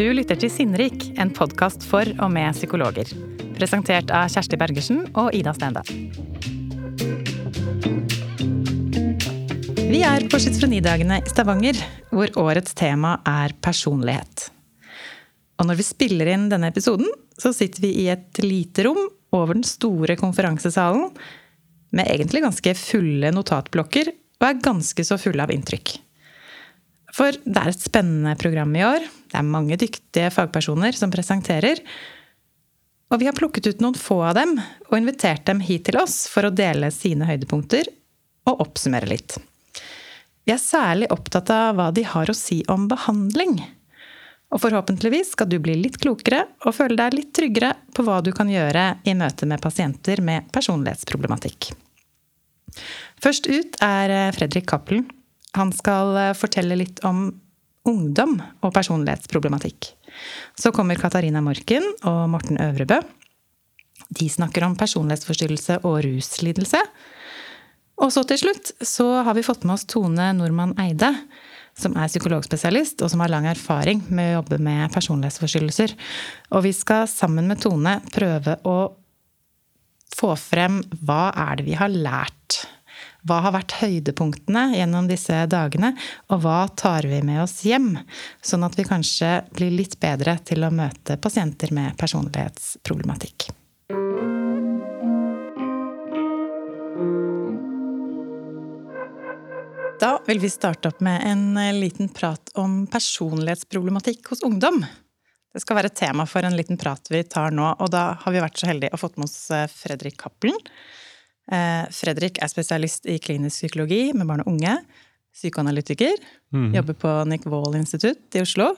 Du lytter til Sinnrik, en podkast for og med psykologer. Presentert av Kjersti Bergersen og Ida Stende. Vi er på Schizofrenidagene i Stavanger, hvor årets tema er personlighet. Og når vi spiller inn denne episoden, så sitter vi i et lite rom over den store konferansesalen med egentlig ganske fulle notatblokker og er ganske så fulle av inntrykk. For det er et spennende program i år. Det er mange dyktige fagpersoner som presenterer. Og vi har plukket ut noen få av dem og invitert dem hit til oss for å dele sine høydepunkter og oppsummere litt. Vi er særlig opptatt av hva de har å si om behandling. Og forhåpentligvis skal du bli litt klokere og føle deg litt tryggere på hva du kan gjøre i møte med pasienter med personlighetsproblematikk. Først ut er Fredrik Cappelen, han skal eh, fortelle litt om ungdom og personlighetsproblematikk. Så kommer Katarina Morken og Morten Øvrebø. De snakker om personlighetsforstyrrelse og ruslidelse. Og så til slutt så har vi fått med oss Tone Normann Eide, som er psykologspesialist og som har lang erfaring med å jobbe med personlighetsforstyrrelser. Og vi skal sammen med Tone prøve å få frem hva er det vi har lært hva har vært høydepunktene gjennom disse dagene, og hva tar vi med oss hjem? Sånn at vi kanskje blir litt bedre til å møte pasienter med personlighetsproblematikk. Da vil vi starte opp med en liten prat om personlighetsproblematikk hos ungdom. Det skal være tema for en liten prat vi tar nå, og da har vi vært så heldige å fått med oss Fredrik Cappelen Eh, Fredrik er spesialist i klinisk psykologi med barn og unge. Psykoanalytiker. Mm. Jobber på Nick Wall institutt i Oslo.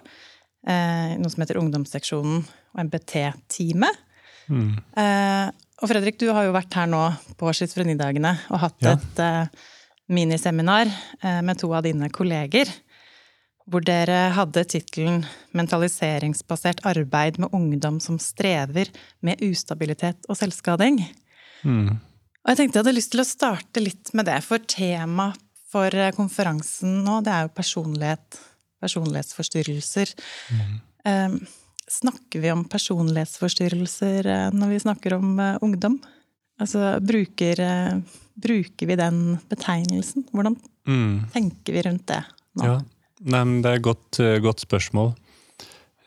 Eh, noe som heter Ungdomsseksjonen og MBT-teamet. Mm. Eh, og Fredrik, du har jo vært her nå på Schizofrenidagene og hatt ja. et miniseminar med to av dine kolleger. Hvor dere hadde tittelen 'Mentaliseringsbasert arbeid med ungdom som strever med ustabilitet og selvskading'. Mm. Og jeg tenkte jeg hadde lyst til å starte litt med det, for temaet for eh, konferansen nå, det er jo personlighet. Personlighetsforstyrrelser. Mm. Eh, snakker vi om personlighetsforstyrrelser eh, når vi snakker om uh, ungdom? Altså, bruker, bruker, vi den betegnelsen? Hvordan mm. tenker vi rundt det nå? Ja, Nei, Det er et godt, godt spørsmål.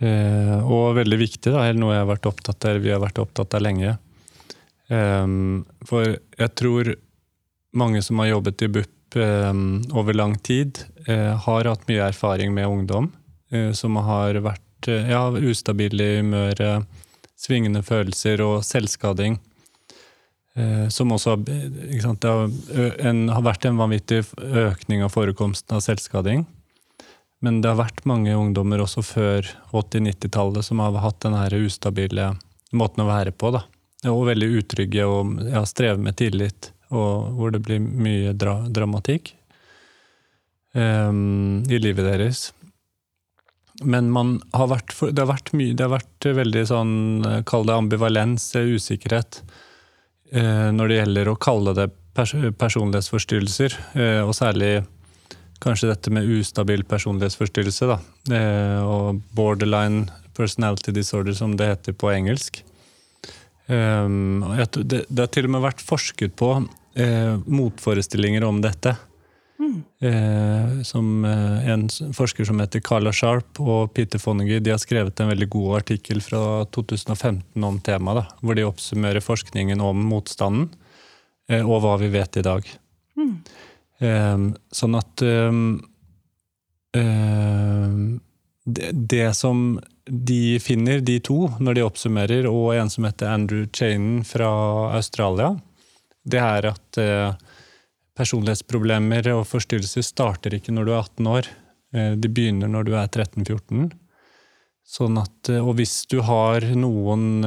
Eh, og veldig viktig, da, eller noe jeg har vært opptatt av, vi har vært opptatt av lenge. Um, for jeg tror mange som har jobbet i BUP um, over lang tid, uh, har hatt mye erfaring med ungdom uh, som har vært uh, ja, ustabile i humøret, svingende følelser og selvskading. som også sant, har, en, har vært en vanvittig økning av forekomsten av selvskading. Men det har vært mange ungdommer også før 80-90-tallet som har hatt den ustabile måten å være på. da og veldig utrygge og ja, strever med tillit, og hvor det blir mye dra dramatikk um, i livet deres. Men har vært, det har vært mye Det har vært veldig sånn Kall det ambivalens, usikkerhet, uh, når det gjelder å kalle det pers personlighetsforstyrrelser. uh, og særlig kanskje dette med ustabil personlighetsforstyrrelse, da. uh, og borderline personality disorder, som det heter på engelsk. Um, det, har til og med vært forsket på eh, motforestillinger om dette. Mm. Eh, som eh, En forsker som heter Carla Sharp og Peter Fonagy de har skrevet en veldig god artikkel fra 2015 om temaet, hvor de oppsummerer forskningen om motstanden og hva vi vet i dag. Mm. Ehm, sånn at ehm, det, det som de finner, de to, når de oppsummerer, og en som heter Andrew Chanen fra Australia, det er at eh, personlighetsproblemer og forstyrrelser starter ikke når du er 18 år. Eh, de begynner når du er 13-14. Sånn at, eh, og hvis du har noen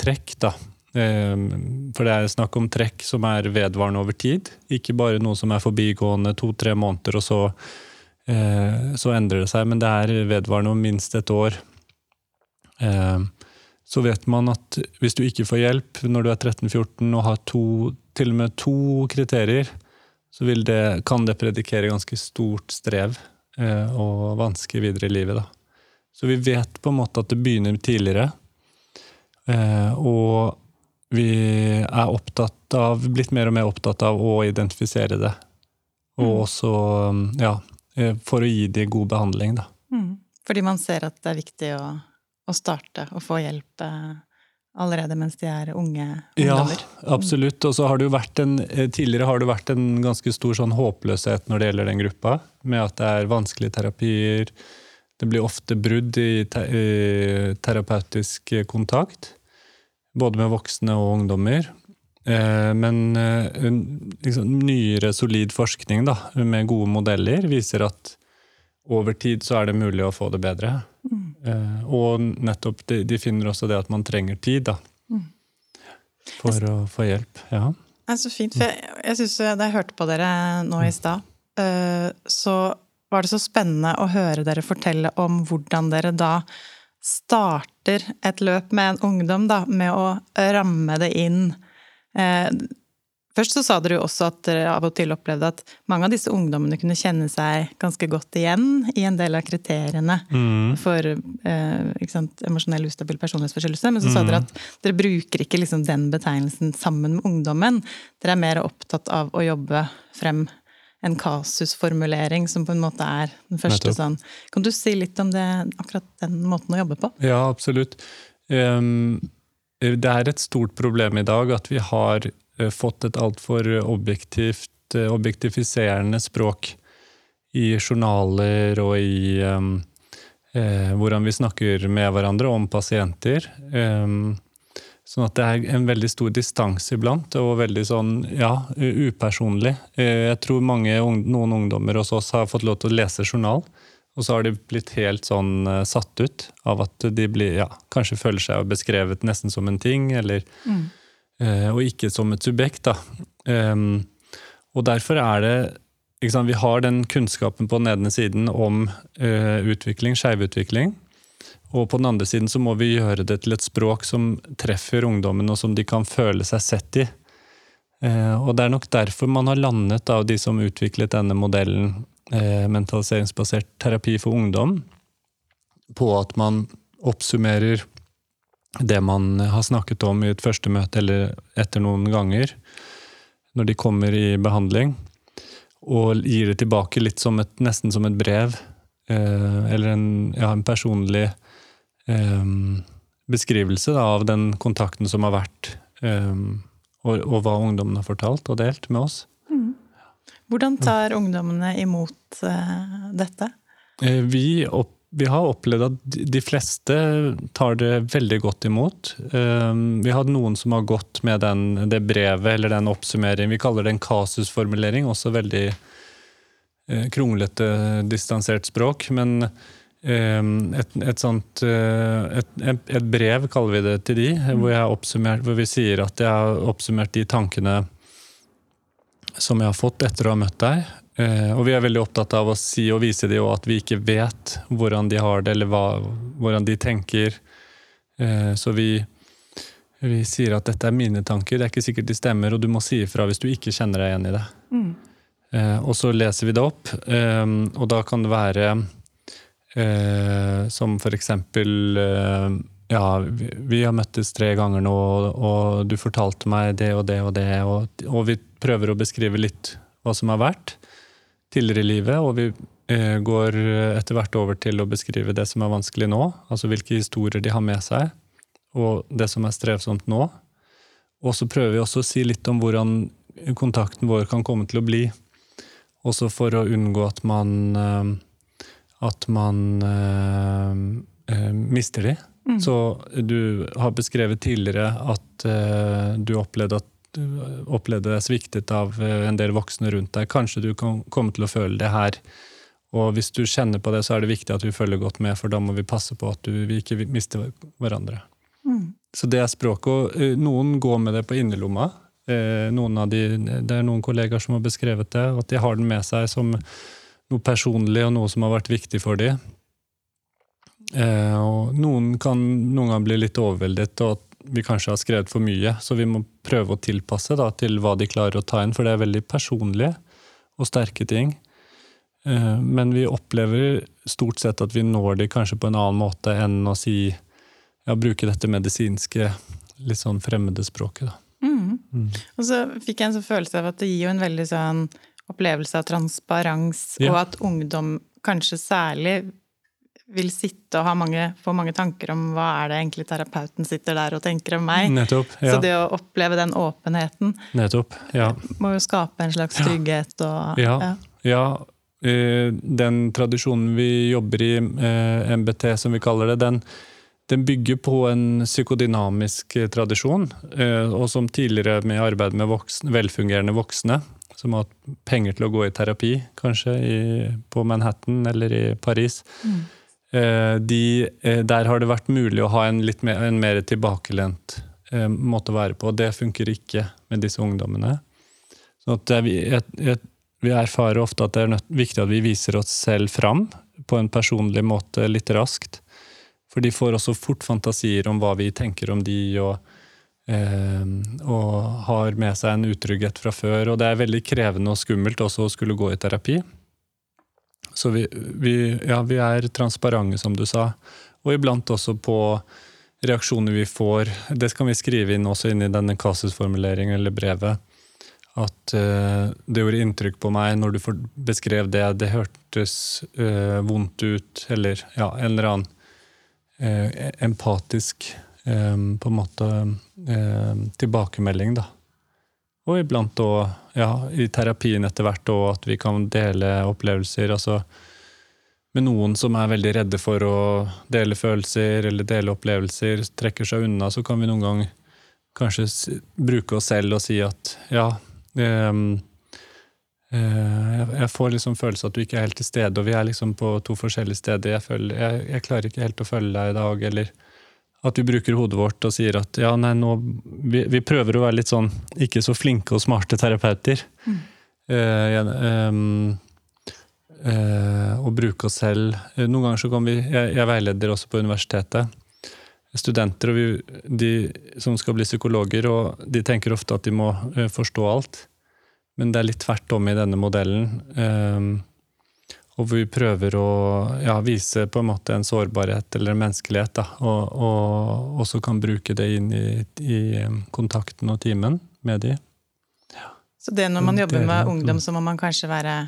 trekk, da For det er snakk om trekk som er vedvarende over tid, ikke bare noe som er forbigående to-tre måneder, og så, så endrer det seg. Men det er vedvarende om minst et år så vet man at hvis du ikke får hjelp når du er 13-14 og har to, til og med to kriterier, så det, kan det predikere ganske stort strev eh, og vansker videre i livet. Da. Så vi vet på en måte at det begynner tidligere. Eh, og vi er opptatt av, blitt mer og mer opptatt av å identifisere det. Og Mm. også, ja, eh, for å gi de god behandling, da. Mm. Fordi man ser at det er viktig å, å starte og få hjelp eh, allerede mens de er unge ungdommer. Ja, absolutt. Og så har det jo vært en, eh, tidligere har det vært en ganske stor sånn håpløshet når det gjelder den gruppa, med at det er vanskelige terapier. Det blir ofte brudd i, te i terapeutisk kontakt, både med voksne og ungdommer. Eh, men liksom, nyere, solid forskning da, med gode modeller viser at over tid så er det mulig å få det bedre. Mm. Eh, og nettopp, de, de finner også det at man trenger tid, da. Mm. For å få hjelp. Ja. Det er så fint, for jeg, jeg synes Da jeg hørte på dere nå i stad, eh, så var det så spennende å høre dere fortelle om hvordan dere da starter et løp med en ungdom, da, med å ramme det inn. Eh, Først så sa dere jo også at dere av og til opplevde at mange av disse ungdommene kunne kjenne seg ganske godt igjen i en del av kriteriene Mm. for eh, sant, emosjonell ustabil personlighetsforstyrrelse. Men så sa dere at dere bruker ikke liksom den betegnelsen sammen med ungdommen. Dere er mer opptatt av å jobbe frem en kasusformulering som på en måte er den første sånn Kan du si litt om det, akkurat den måten å jobbe på? Ja, absolutt. Um, det er et stort problem i dag at vi har fått et altfor eh, objektifiserende språk i journaler og i um, eh, hvordan vi snakker med hverandre om pasienter. Um, sånn at det er en veldig stor distanse iblant, og veldig sånn, ja, upersonlig. Uh, jeg tror mange, noen ungdommer hos oss har fått lov til å lese journal, og så har de blitt helt sånn uh, satt ut av at de blir, ja, kanskje føler seg beskrevet nesten som en ting, eller, eh, og ikke som et subjekt. Da. Og derfor er det sant, Vi har den kunnskapen på den ene siden om eh, utvikling, skeivutvikling. Og på den andre siden så må vi gjøre det til et språk som treffer ungdommen, og som de kan føle seg sett i. Eh, og det er nok derfor man har landet av de som utviklet denne modellen, eh, mentaliseringsbasert terapi for ungdom, på at man oppsummerer det man har snakket om i et første møte eller etter noen ganger, når de kommer i behandling, og gir det tilbake litt som et, nesten som et brev, eh, eller en, ja, en personlig eh, beskrivelse da, av den kontakten som har vært, eh, og, og hva ungdommen har fortalt og delt med oss. Hvordan tar ungdommene imot eh, dette? Eh, Vi, opp, vi har opplevd at de fleste tar det veldig godt imot. Eh, Vi har noen som har gått med den, det brevet eller den oppsummeringen. Vi kaller det en kasusformulering, også veldig eh, kronglete, distansert språk. Men eh, et, et sånt eh, et, et, brev kaller vi det til de, hvor, hvor vi sier at jeg har oppsummert de tankene som jeg har fått etter å ha møtt deg. Eh, og vi er veldig opptatt av å si og vise dem at vi ikke vet hvordan de har det, eller hva, hvordan de tenker. Eh, så vi, vi sier at dette er mine tanker, det er ikke sikkert de stemmer, og du må si ifra hvis du ikke kjenner deg igjen i det. Mm. og så leser vi det opp, eh, og da kan det være eh, som for eksempel eh, ja, vi, vi har møttes tre ganger nå, og du fortalte meg det og det og det, og, og vi prøver å beskrive litt hva som har vært tidligere i livet, og vi eh, går etter hvert over til å beskrive det som er vanskelig nå, altså hvilke historier de har med seg, og det som er strevsomt nå. Og så prøver vi også å si litt om hvordan kontakten vår kan komme til å bli, også for å unngå at man eh, at man eh, eh, mister de. Så du har beskrevet tidligere at eh, du opplevde at du opplevde deg sviktet av eh, en del voksne rundt deg. Kanskje du kan komme til å føle det her. Og hvis du kjenner på det, så er det viktig at vi følger godt med, for da må vi passe på at du, vi ikke mister hverandre. Så det er språket. Og eh, noen går med det på innerlomma. Eh, de, det er noen kollegaer som har beskrevet det, at de har den med seg som noe personlig og noe som har vært viktig for dem. Eh, og noen kan noen ganger bli litt overveldet, og at vi kanskje har skrevet for mye. Så vi må prøve å tilpasse da, til hva de klarer å ta inn, for det er veldig personlige og sterke ting. Eh, men vi opplever stort sett at vi når de kanskje på en annen måte enn å si ja, bruke dette medisinske, litt sånn fremmede språket. Da. Mm. Mm. Og så fikk jeg en sånn følelse av at det gir jo en veldig sånn opplevelse av transparens, ja. og at ungdom kanskje særlig vil sitte og ha mange, få mange tanker om hva er det egentlig terapeuten sitter der og tenker om meg. Nettopp, ja. Så det å oppleve den åpenheten Nettopp, ja. må jo skape en slags trygghet og Ja. ja. Eh, den tradisjonen vi jobber i, eh, MBT som vi kaller det, den, den bygger på en psykodynamisk eh, tradisjon. Og som tidligere med arbeid med voksne, velfungerende voksne, som har hatt penger til å gå i terapi, kanskje i, på Manhattan eller i Paris. Mm. De, der har det vært mulig å ha en litt mer, en mer tilbakelent måte å være på. og Det funker ikke med disse ungdommene. Så jeg, jeg, vi erfarer ofte at det er viktig at vi viser oss selv fram på en personlig måte litt raskt. For de får også fort fantasier om hva vi tenker om de, og, eh, og har med seg en utrygghet fra før. Og det er veldig krevende og skummelt også å skulle gå i terapi. Så vi, vi, ja, vi er transparente, som du sa. Og iblant også på reaksjoner vi får. Det skal vi skrive inn også inn i denne kasusformuleringen eller brevet. At uh, det gjorde inntrykk på meg når du beskrev det. Det hørtes uh, vondt ut, eller ja, en eller annen uh, empatisk på en måte tilbakemelding, da. Og iblant òg, ja, i terapien etter hvert og at vi kan dele opplevelser. altså med noen som er veldig redde for å dele følelser eller dele opplevelser, trekker seg unna, så kan vi noen gang kanskje bruke oss selv og si at ja, um, Eh, jeg får liksom følelse at du ikke er helt til stede, og vi er liksom på to forskjellige steder. Jeg, føler, jeg, jeg, klarer ikke helt å følge deg i dag, eller at vi bruker hodet vårt og sier at ja, nei, nå vi, vi prøver å være litt sånn ikke så flinke og smarte terapeuter. Mm. Eh, um, eh, og bruke oss selv. Eh, noen ganger så kan vi Jeg, jeg veileder også på universitetet. Studenter vi, de, som skal bli psykologer, og de tenker ofte at de må uh, forstå alt. Men det er litt tvert om i denne modellen. Um, og vi prøver å ja, vise på en måte en sårbarhet eller en menneskelighet. Da, og, og også kan bruke det inn i, i kontakten og timen med de. Ja. Så det når man jobber med ungdom, så må man kanskje være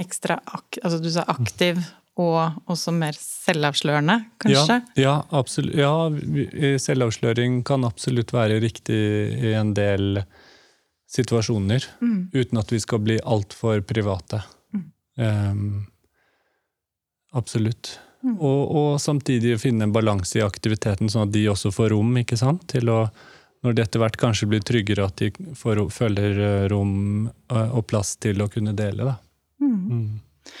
ekstra ak altså du sa aktiv og også mer selvavslørende, kanskje? Ja, ja. Ja, selvavsløring kan absolutt være riktig i en del situasjoner, mm. uten at vi skal bli altfor private. Um, absolutt. Mm. Og, og, samtidig finne en balanse i aktiviteten, sånn at de også får rom ikke sant? til å når de etter hvert kanskje blir tryggere, at de får, føler eh, rom eh, og plass til å kunne dele. Da. Mm. Mm.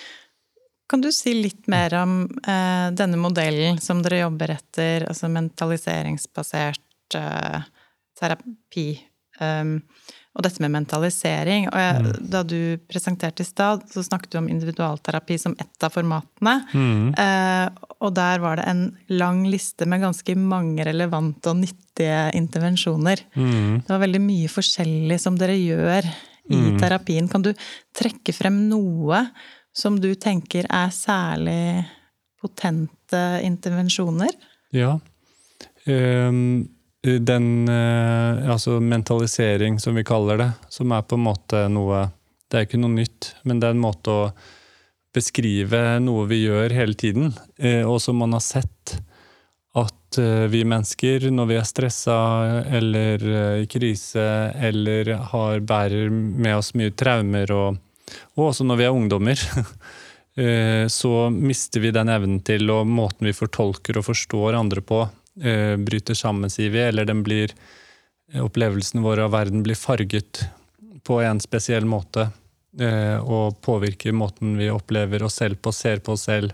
Kan du si litt mer om eh, denne modellen som dere jobber etter, altså mentaliseringsbasert eh, terapi? Um, og dette med mentalisering. Og jeg, mm. da du presenterte i stad, så snakket du om individualterapi som ett av formatene. Mm. Eh, og der var det en lang liste med ganske mange relevante og nyttige intervensjoner. Mm. Det var veldig mye forskjellig som dere gjør i mm. terapien. Kan du trekke frem noe som du tenker er særlig potente intervensjoner? Ja. Um den eh, altså mentalisering, som vi kaller det, som er på en måte noe Det er ikke noe nytt, men det er en måte å beskrive noe vi gjør hele tiden, eh, og som man har sett at eh, vi mennesker, når vi er stressa eller i krise eller har, bærer med oss mye traumer, og, og også når vi er ungdommer, så mister vi den evnen til, og måten vi fortolker og forstår andre på, eh, bryter sammen, sier vi, eller den blir eh, Opplevelsen vår av verden blir farget på en spesiell måte. Eh, og påvirker måten vi opplever oss selv på, ser på oss selv,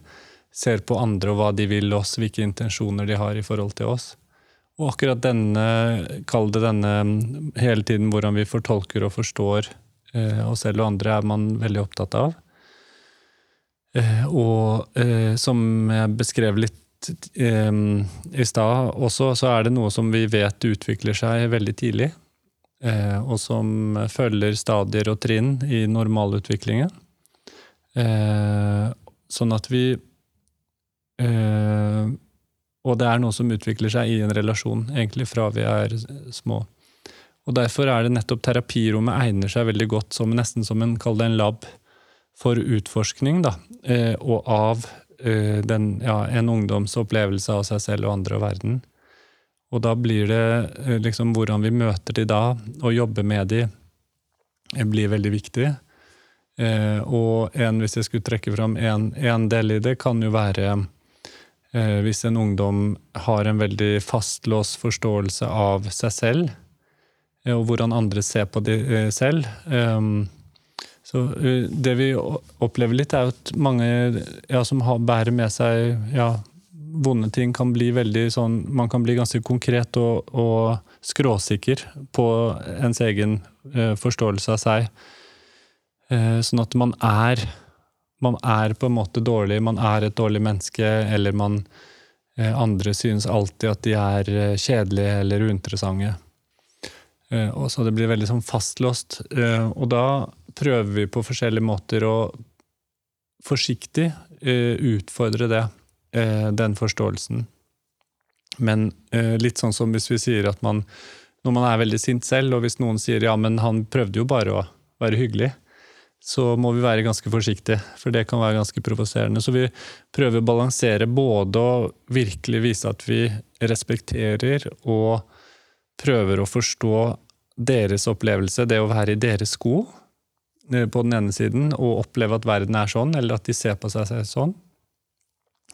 ser på andre og hva de vil oss, hvilke intensjoner de har i forhold til oss. Og akkurat denne, kall det denne hele tiden hvordan vi fortolker og forstår oss selv og andre, er man veldig opptatt av. Og som jeg beskrev litt i stad også, så er det noe som vi vet utvikler seg veldig tidlig. Uh, og som følger stadier og trinn i normalutviklingen. Uh, sånn at vi uh, Og det er noe som utvikler seg i en relasjon, egentlig, fra vi er små. Og Derfor er det nettopp terapirommet egner seg veldig godt som nesten som en, en lab for utforskning, da, og av eh, den, ja, en ungdoms opplevelse av seg selv og andre og verden. Og da blir det uh, liksom hvordan vi møter de da, og jobber med de, blir veldig viktig. Uh, og en, hvis jeg skulle trekke fram en del i det, kan jo være eh, hvis en ungdom har en veldig fastlåst forståelse av seg selv, eh, og hvordan andre ser på de eh, selv. Um, så uh, Det vi opplever litt, er at mange ja, som har, bærer med seg ja, vonde ting, kan bli veldig sånn Man kan bli ganske konkret og, og skråsikker på ens egen uh, forståelse av seg. Uh, sånn at man er Man er på en måte dårlig, man er et dårlig menneske, eller man Andre synes alltid at de er kjedelige eller uinteressante. Og så det blir veldig sånn fastlåst. Og da prøver vi på forskjellige måter å forsiktig uh, utfordre det, den forståelsen. Men litt sånn som hvis vi sier at man Når man er veldig sint selv, og hvis noen sier ja, men han prøvde jo bare å være hyggelig, så må vi være ganske forsiktige, for det kan være ganske provoserende. Så vi prøver å balansere både å virkelig vise at vi respekterer og prøver å forstå deres opplevelse, det å være i deres sko, Eh, på den ene siden og oppleve at verden er sånn, eller at de ser på seg sånn.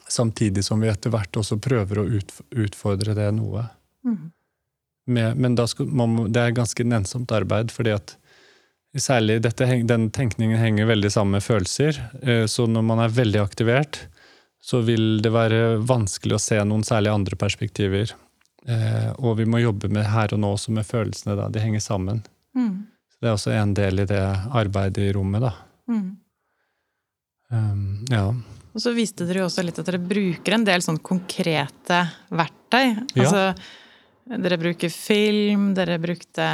Samtidig som vi etter hvert også prøver å utfordre det noe. Mm. Med, men skal, man, det er ganske nennsomt arbeid, fordi at særlig dette, den tenkningen henger veldig sammen med følelser. Eh, så når man er veldig aktivert, så vil det være vanskelig å se noen særlig andre perspektiver. Eh, og vi må jobbe med her og nå også med følelsene. Da. De henger sammen. Mm. Det er også en del i det arbeidet i rommet, da. Mm. Um, ja. Og så viste dere jo også litt at dere bruker en del sånn konkrete verktøy. Ja. Altså, dere bruker film, dere brukte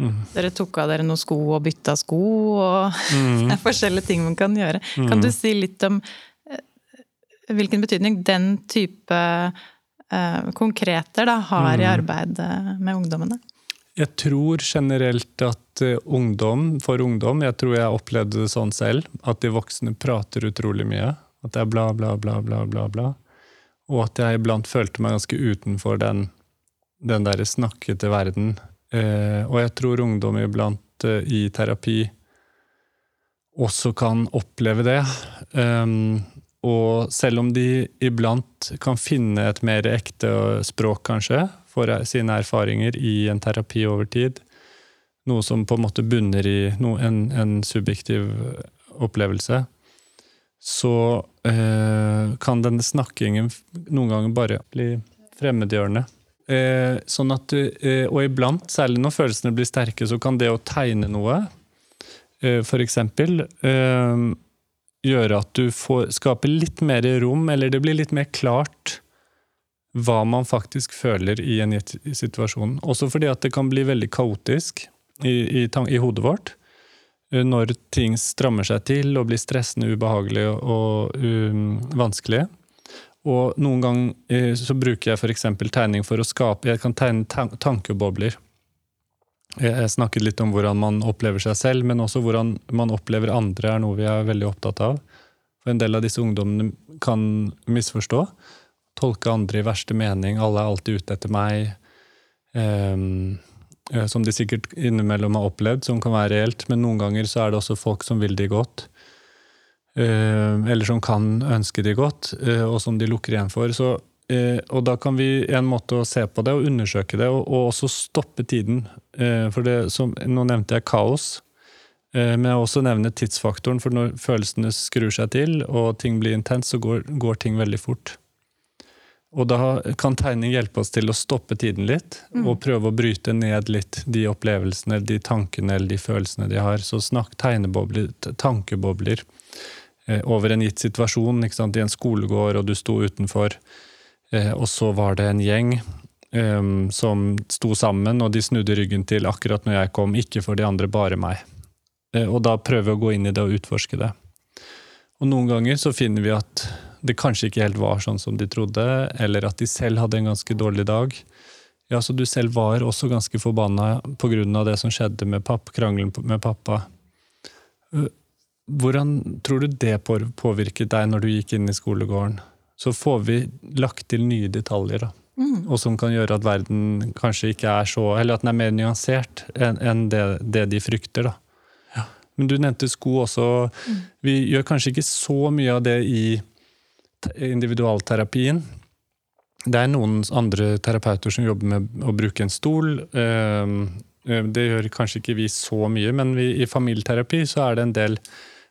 mm. Dere tok av dere noen sko og bytta sko, og mm. det er forskjellige ting man kan gjøre. Mm. Kan du si litt om eh, hvilken betydning den type konkreter da, har i arbeid arbeidet med ungdommene? Jeg tror generelt at uh, ungdom, for ungdom Jeg tror jeg opplevde det sånn selv, at de voksne prater utrolig mye. At det er bla, bla, bla, bla, bla, bla. Og at jeg iblant følte meg ganske utenfor den, den derre snakkete verden. Eh, og jeg tror ungdom iblant eh, i terapi også kan oppleve det. Um, og selv om de iblant kan finne et mer ekte språk, kanskje, for sine erfaringer i en terapi over tid. Noe som på en måte bunner i en, en, subjektiv opplevelse. Så eh, kan denne snakkingen noen ganger bare bli fremmedgjørende. Eh, sånn at, eh, og iblant, særlig når følelsene blir sterke, så kan det å tegne noe, eh, f.eks., eh, gjøre at du får, skaper litt mer rom, eller det blir litt mer klart hva man faktisk føler i en gitt situasjon. Også fordi at det kan bli veldig kaotisk i, i, i, hodet vårt. Eh, når ting strammer seg til og blir stressende, ubehagelig og um, vanskelig. Og noen ganger eh, så bruker jeg f.eks. tegning for å skape Jeg kan tegne tankebobler. Jeg snakket litt om hvordan man opplever seg selv, men også hvordan man opplever andre, er noe vi er veldig opptatt av. For en del av disse ungdommene kan misforstå tolke andre i verste mening. Alle er alltid ute etter meg. Um, som de sikkert innimellom har opplevd, som kan være reelt. Men noen ganger så er det også folk som vil de godt. Uh, eller som kan ønske de godt, uh, og som de lukker igjen for. Så, og da kan vi en måte å se på det og undersøke det, og også stoppe tiden. For det, som, nå nevnte jeg kaos. Men jeg har også nevner tidsfaktoren, for når følelsene skrur seg til og ting blir intenst, så går, går ting veldig fort. Og da kan tegning hjelpe oss til å stoppe tiden litt, mm. og prøve å bryte ned litt de opplevelsene, de tankene eller de følelsene de har. Så snakk tegnebobler, tankebobler eh, over en gitt situasjon. I en skolegård, og du sto utenfor, eh, og så var det en gjeng eh, som sto sammen, og de snudde ryggen til akkurat når jeg kom, ikke for de andre, bare meg. Uh, og da prøve å gå inn i det og utforske det. Og noen ganger så finner vi at det kanskje ikke helt var sånn som de trodde, eller at de selv hadde en ganske dårlig dag. Ja, så du selv var også ganske forbanna pga. det som skjedde med papp, krangelen med pappa. Øh, hvordan tror du det påvirket deg når du gikk inn i skolegården? Så får vi lagt til nye detaljer, da. Mm. Og som kan gjøre at verden kanskje ikke er så Eller at den er mer nyansert enn det, det de frykter, da. Ja. Men du nevnte sko også. Mm. Vi gjør kanskje ikke så mye av det i individualterapien. Det er noen andre terapeuter som jobber med å bruke en stol. Ehm, eh, det gjør kanskje ikke vi så mye, men vi, i familieterapi så er det en del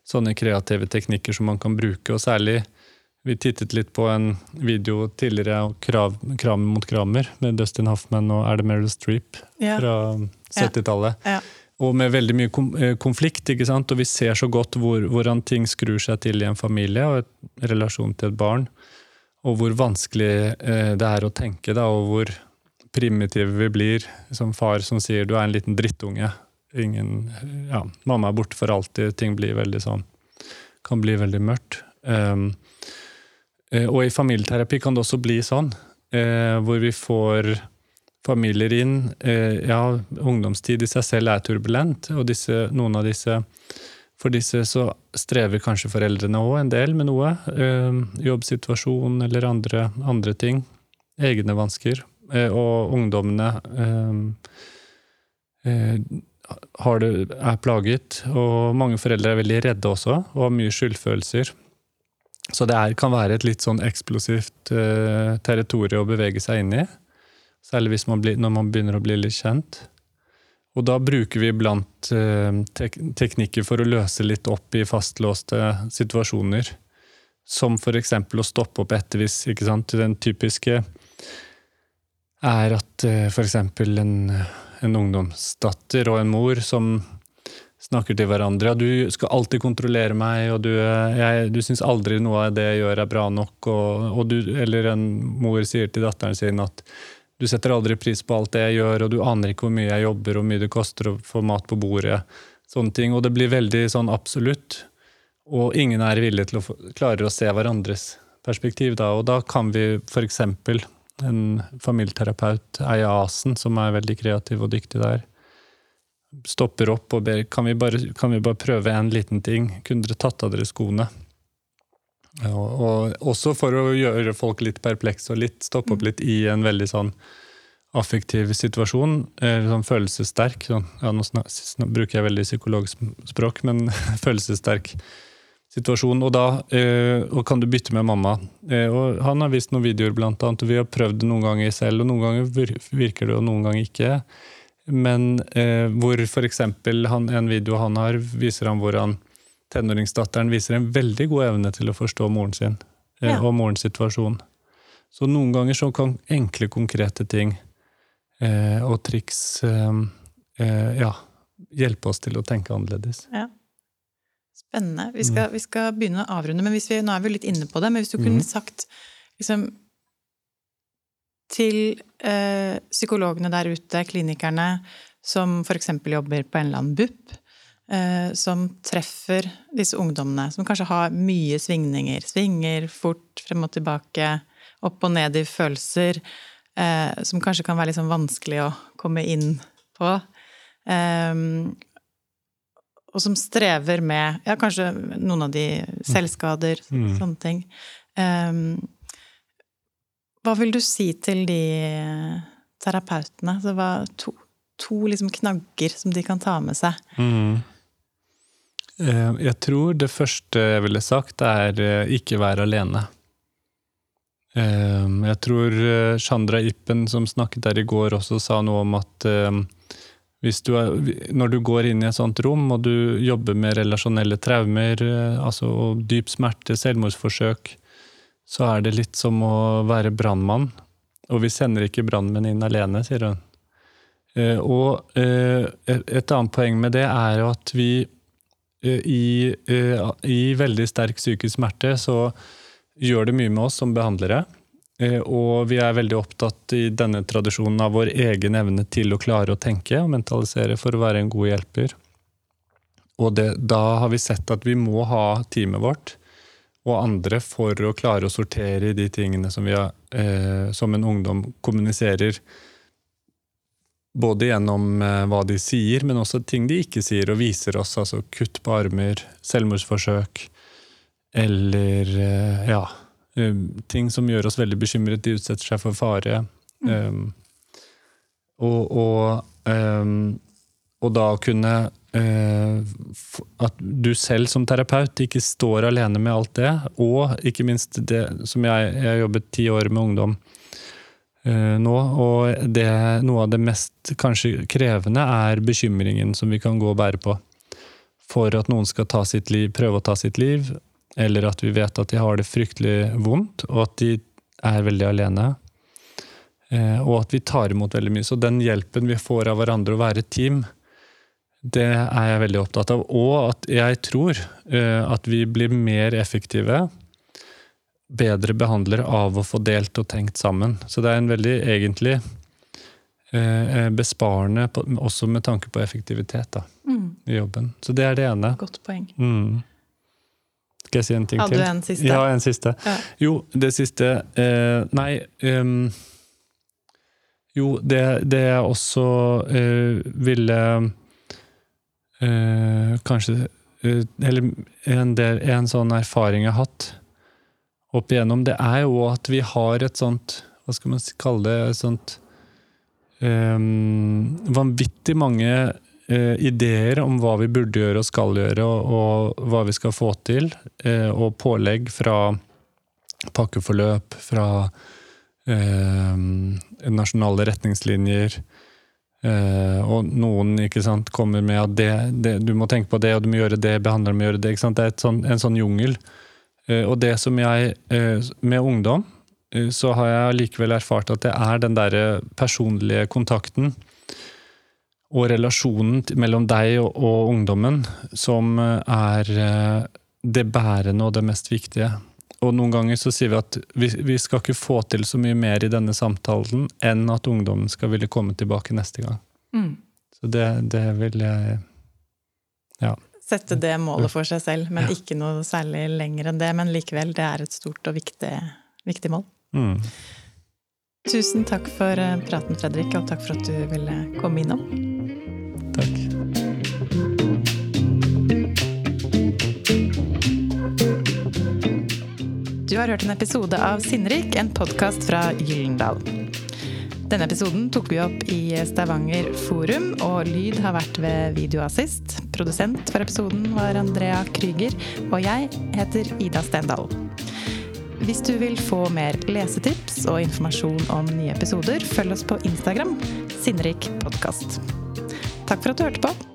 sånne kreative teknikker som man kan bruke, og særlig vi tittet litt på en video tidligere krav, Kram mot Kramer med Dustin Hoffman og er det Meryl Streep ja. fra 70-tallet. Ja. Ja. Og med veldig mye eh, konflikt, ikke sant? og vi ser så godt hvor, hvordan ting skrur seg til i en familie og en relasjon til et barn og hvor vanskelig eh, det er å tenke, da, og hvor primitive vi blir som far som sier 'du er en liten drittunge'. Ingen, ja, 'Mamma er borte for alltid'. Ting blir veldig sånn Kan bli veldig mørkt. Um, og i familieterapi kan det også bli sånn, uh, hvor vi får familier inn. Uh, ja, ungdomstid i seg selv er turbulent, og disse, noen av disse for disse så strever kanskje foreldrene òg en del med noe. Eh, jobbsituasjon eller andre, andre ting. Egne vansker. Eh, og ungdommene eh, det, er plaget. Og mange foreldre er veldig redde også, og har mye skyldfølelser. Så det er, kan være et litt sånn eksplosivt territorium å bevege seg inn i. Særlig man blir, når man begynner å bli litt kjent. Og da bruker vi blant uh, tek teknikker for å løse litt opp i fastlåste situasjoner. Som f.eks. å stoppe opp ettervis. ikke sant? Den typiske er at uh, f.eks. En, en ungdomsdatter og en mor som snakker til hverandre. Ja, 'Du skal alltid kontrollere meg, og du, jeg, du syns aldri noe av det jeg gjør er bra nok.' Og, og du, eller en mor sier til datteren sin at du setter aldri pris på alt det jeg gjør, og du aner ikke hvor mye jeg jobber, og hvor mye det koster å få mat på bordet. Sånne ting. Og det blir veldig sånn absolutt. Og ingen er villig til å klare å se hverandres perspektiv da. Og da kan vi f.eks. en familieterapeut, Eia Asen, som er veldig kreativ og dyktig der, stopper opp og ber kan vi bare, kan vi bare prøve en liten ting. Kunne dere tatt av dere skoene? Og, og, også for å gjøre folk litt perplekse og litt, stoppe opp mm. litt i en veldig sånn affektiv situasjon. Sånn følelsessterk. Sånn, ja, nå, snak, nå, bruker jeg veldig psykologspråk, men følelsessterk situasjon. Og da øh, og kan du bytte med mamma. Eh, og han har vist noen videoer, blant annet, og vi har prøvd det noen ganger selv, og noen ganger virker det, og noen ganger ikke. Men eh, hvor f.eks. en video han har, viser han hvor han tenåringsdatteren viser en veldig god evne til å forstå moren sin eh, ja. og morens situasjon. Så noen ganger så kan enkle, konkrete ting eh, og triks eh, eh, ja, hjelpe oss til å tenke annerledes. Ja. Spennende. Vi skal, mm. vi skal, begynne å avrunde, men vi, nå er vi litt inne på det. Men hvis du kunne mm. sagt liksom, til eh, psykologene der ute, klinikerne, som f.eks. jobber på en eller annen BUP, eh, som treffer disse ungdommene, som kanskje har mye svingninger. Svinger fort frem og tilbake, opp og ned i følelser. Eh, som kanskje kan være litt sånn vanskelig å komme inn på. Eh, og som strever med ja, kanskje noen av de selvskader, mm. sånne ting. Um, hva vil du si til de terapeutene? Det var to, to liksom knagger som de kan ta med seg. Mm. Eh, jeg tror det første jeg ville sagt, er eh, ikke være alene. Eh, jeg tror Chandra Ippen, som snakket der i går, også sa noe om at du er, når du går inn i et sånt rom, og du jobber med relasjonelle traumer, altså dyp smerte, selvmordsforsøk, så er det litt som å være brannmann. Og vi sender ikke brannmenn inn alene, sier hun. Og et annet poeng med det er jo at vi Eh, i, eh, i, veldig sterk psykisk smerte så gjør det mye med oss som behandlere. Eh, og vi er veldig opptatt i denne tradisjonen av vår egen evne til å klare å tenke og mentalisere for å være en god hjelper. Og det, da har vi sett at vi må ha teamet vårt og andre for å klare å sortere de tingene som, vi har, eh, som en ungdom kommuniserer. Både gjennom eh, hva de sier, men også ting de ikke sier, og viser oss. Altså kutt på armer, selvmordsforsøk, eller eh, ja eh, Ting som gjør oss veldig bekymret. De utsetter seg for fare. Mm. Um, og, og, um, og da kunne at du selv som terapeut ikke står alene med alt det, og ikke minst det som Jeg har jobbet ti år med ungdom eh, nå, og det, noe av det mest kanskje krevende er bekymringen som vi kan gå og bære på. For at noen skal ta sitt liv, prøve å ta sitt liv, eller at vi vet at de har det fryktelig vondt, og at de er veldig alene. Eh, og at vi tar imot veldig mye. Så den hjelpen vi får av hverandre, å være et team, det er jeg veldig opptatt av. Og at jeg tror uh, at vi blir mer effektive, bedre behandlere av å få delt og tenkt sammen. Så det er en veldig egentlig uh, besparende, også med tanke på effektivitet da, Mm. i jobben. Så det er det ene. Godt poeng. Mm. Skal jeg si en ting Hadde til? du en siste? Ja, en siste. Ja. Jo, det siste eh, Nei Um, Jo, det, det jeg også eh, ville eh, Kanskje eh, Eller en, del, en sånn erfaring jeg har hatt opp igjennom, det er jo at vi har et sånt Hva skal man kalle det? Et sånt ehm, vanvittig mange eh, ideer om hva vi burde gjøre og skal gjøre, og, og hva vi skal få til. Eh, og pålegg fra pakkeforløp, fra eh, nasjonale retningslinjer. Eh, og noen sant, kommer med at det, det, du må tenke på det, og du må gjøre det, behandleren må gjøre det. Det er sånn, en sånn jungel. Uh, og det som jeg, uh, med ungdom, så har jeg likevel erfart at det er den derre personlige kontakten og relasjonen til- mellom deg og, og ungdommen som er det bærende og det mest viktige. Og noen ganger så sier vi at vi, vi skal ikke få til så mye mer i denne samtalen enn at ungdommen skal ville komme tilbake neste gang. Mm. Så det, det vil jeg Ja. Sette det målet for seg selv, men ikke noe særlig lenger enn det. Men likevel, det er et stort og viktig, viktig mål. Mm. Tusen takk for eh, praten, Fredrik, og takk for at du ville komme innom. Takk. Du har hørt en episode av Sinnrik, en podkast fra Gyllendal. Denne episoden tok vi opp i Stavanger Forum, og lyd har vært ved Videoassist. Produsent for episoden var Andrea Krüger, og jeg heter Ida Stendal. Hvis du vil få mer lesetips og informasjon om nye episoder, følg oss på Instagram, Sinnrik podkast. Takk for at du hørte på.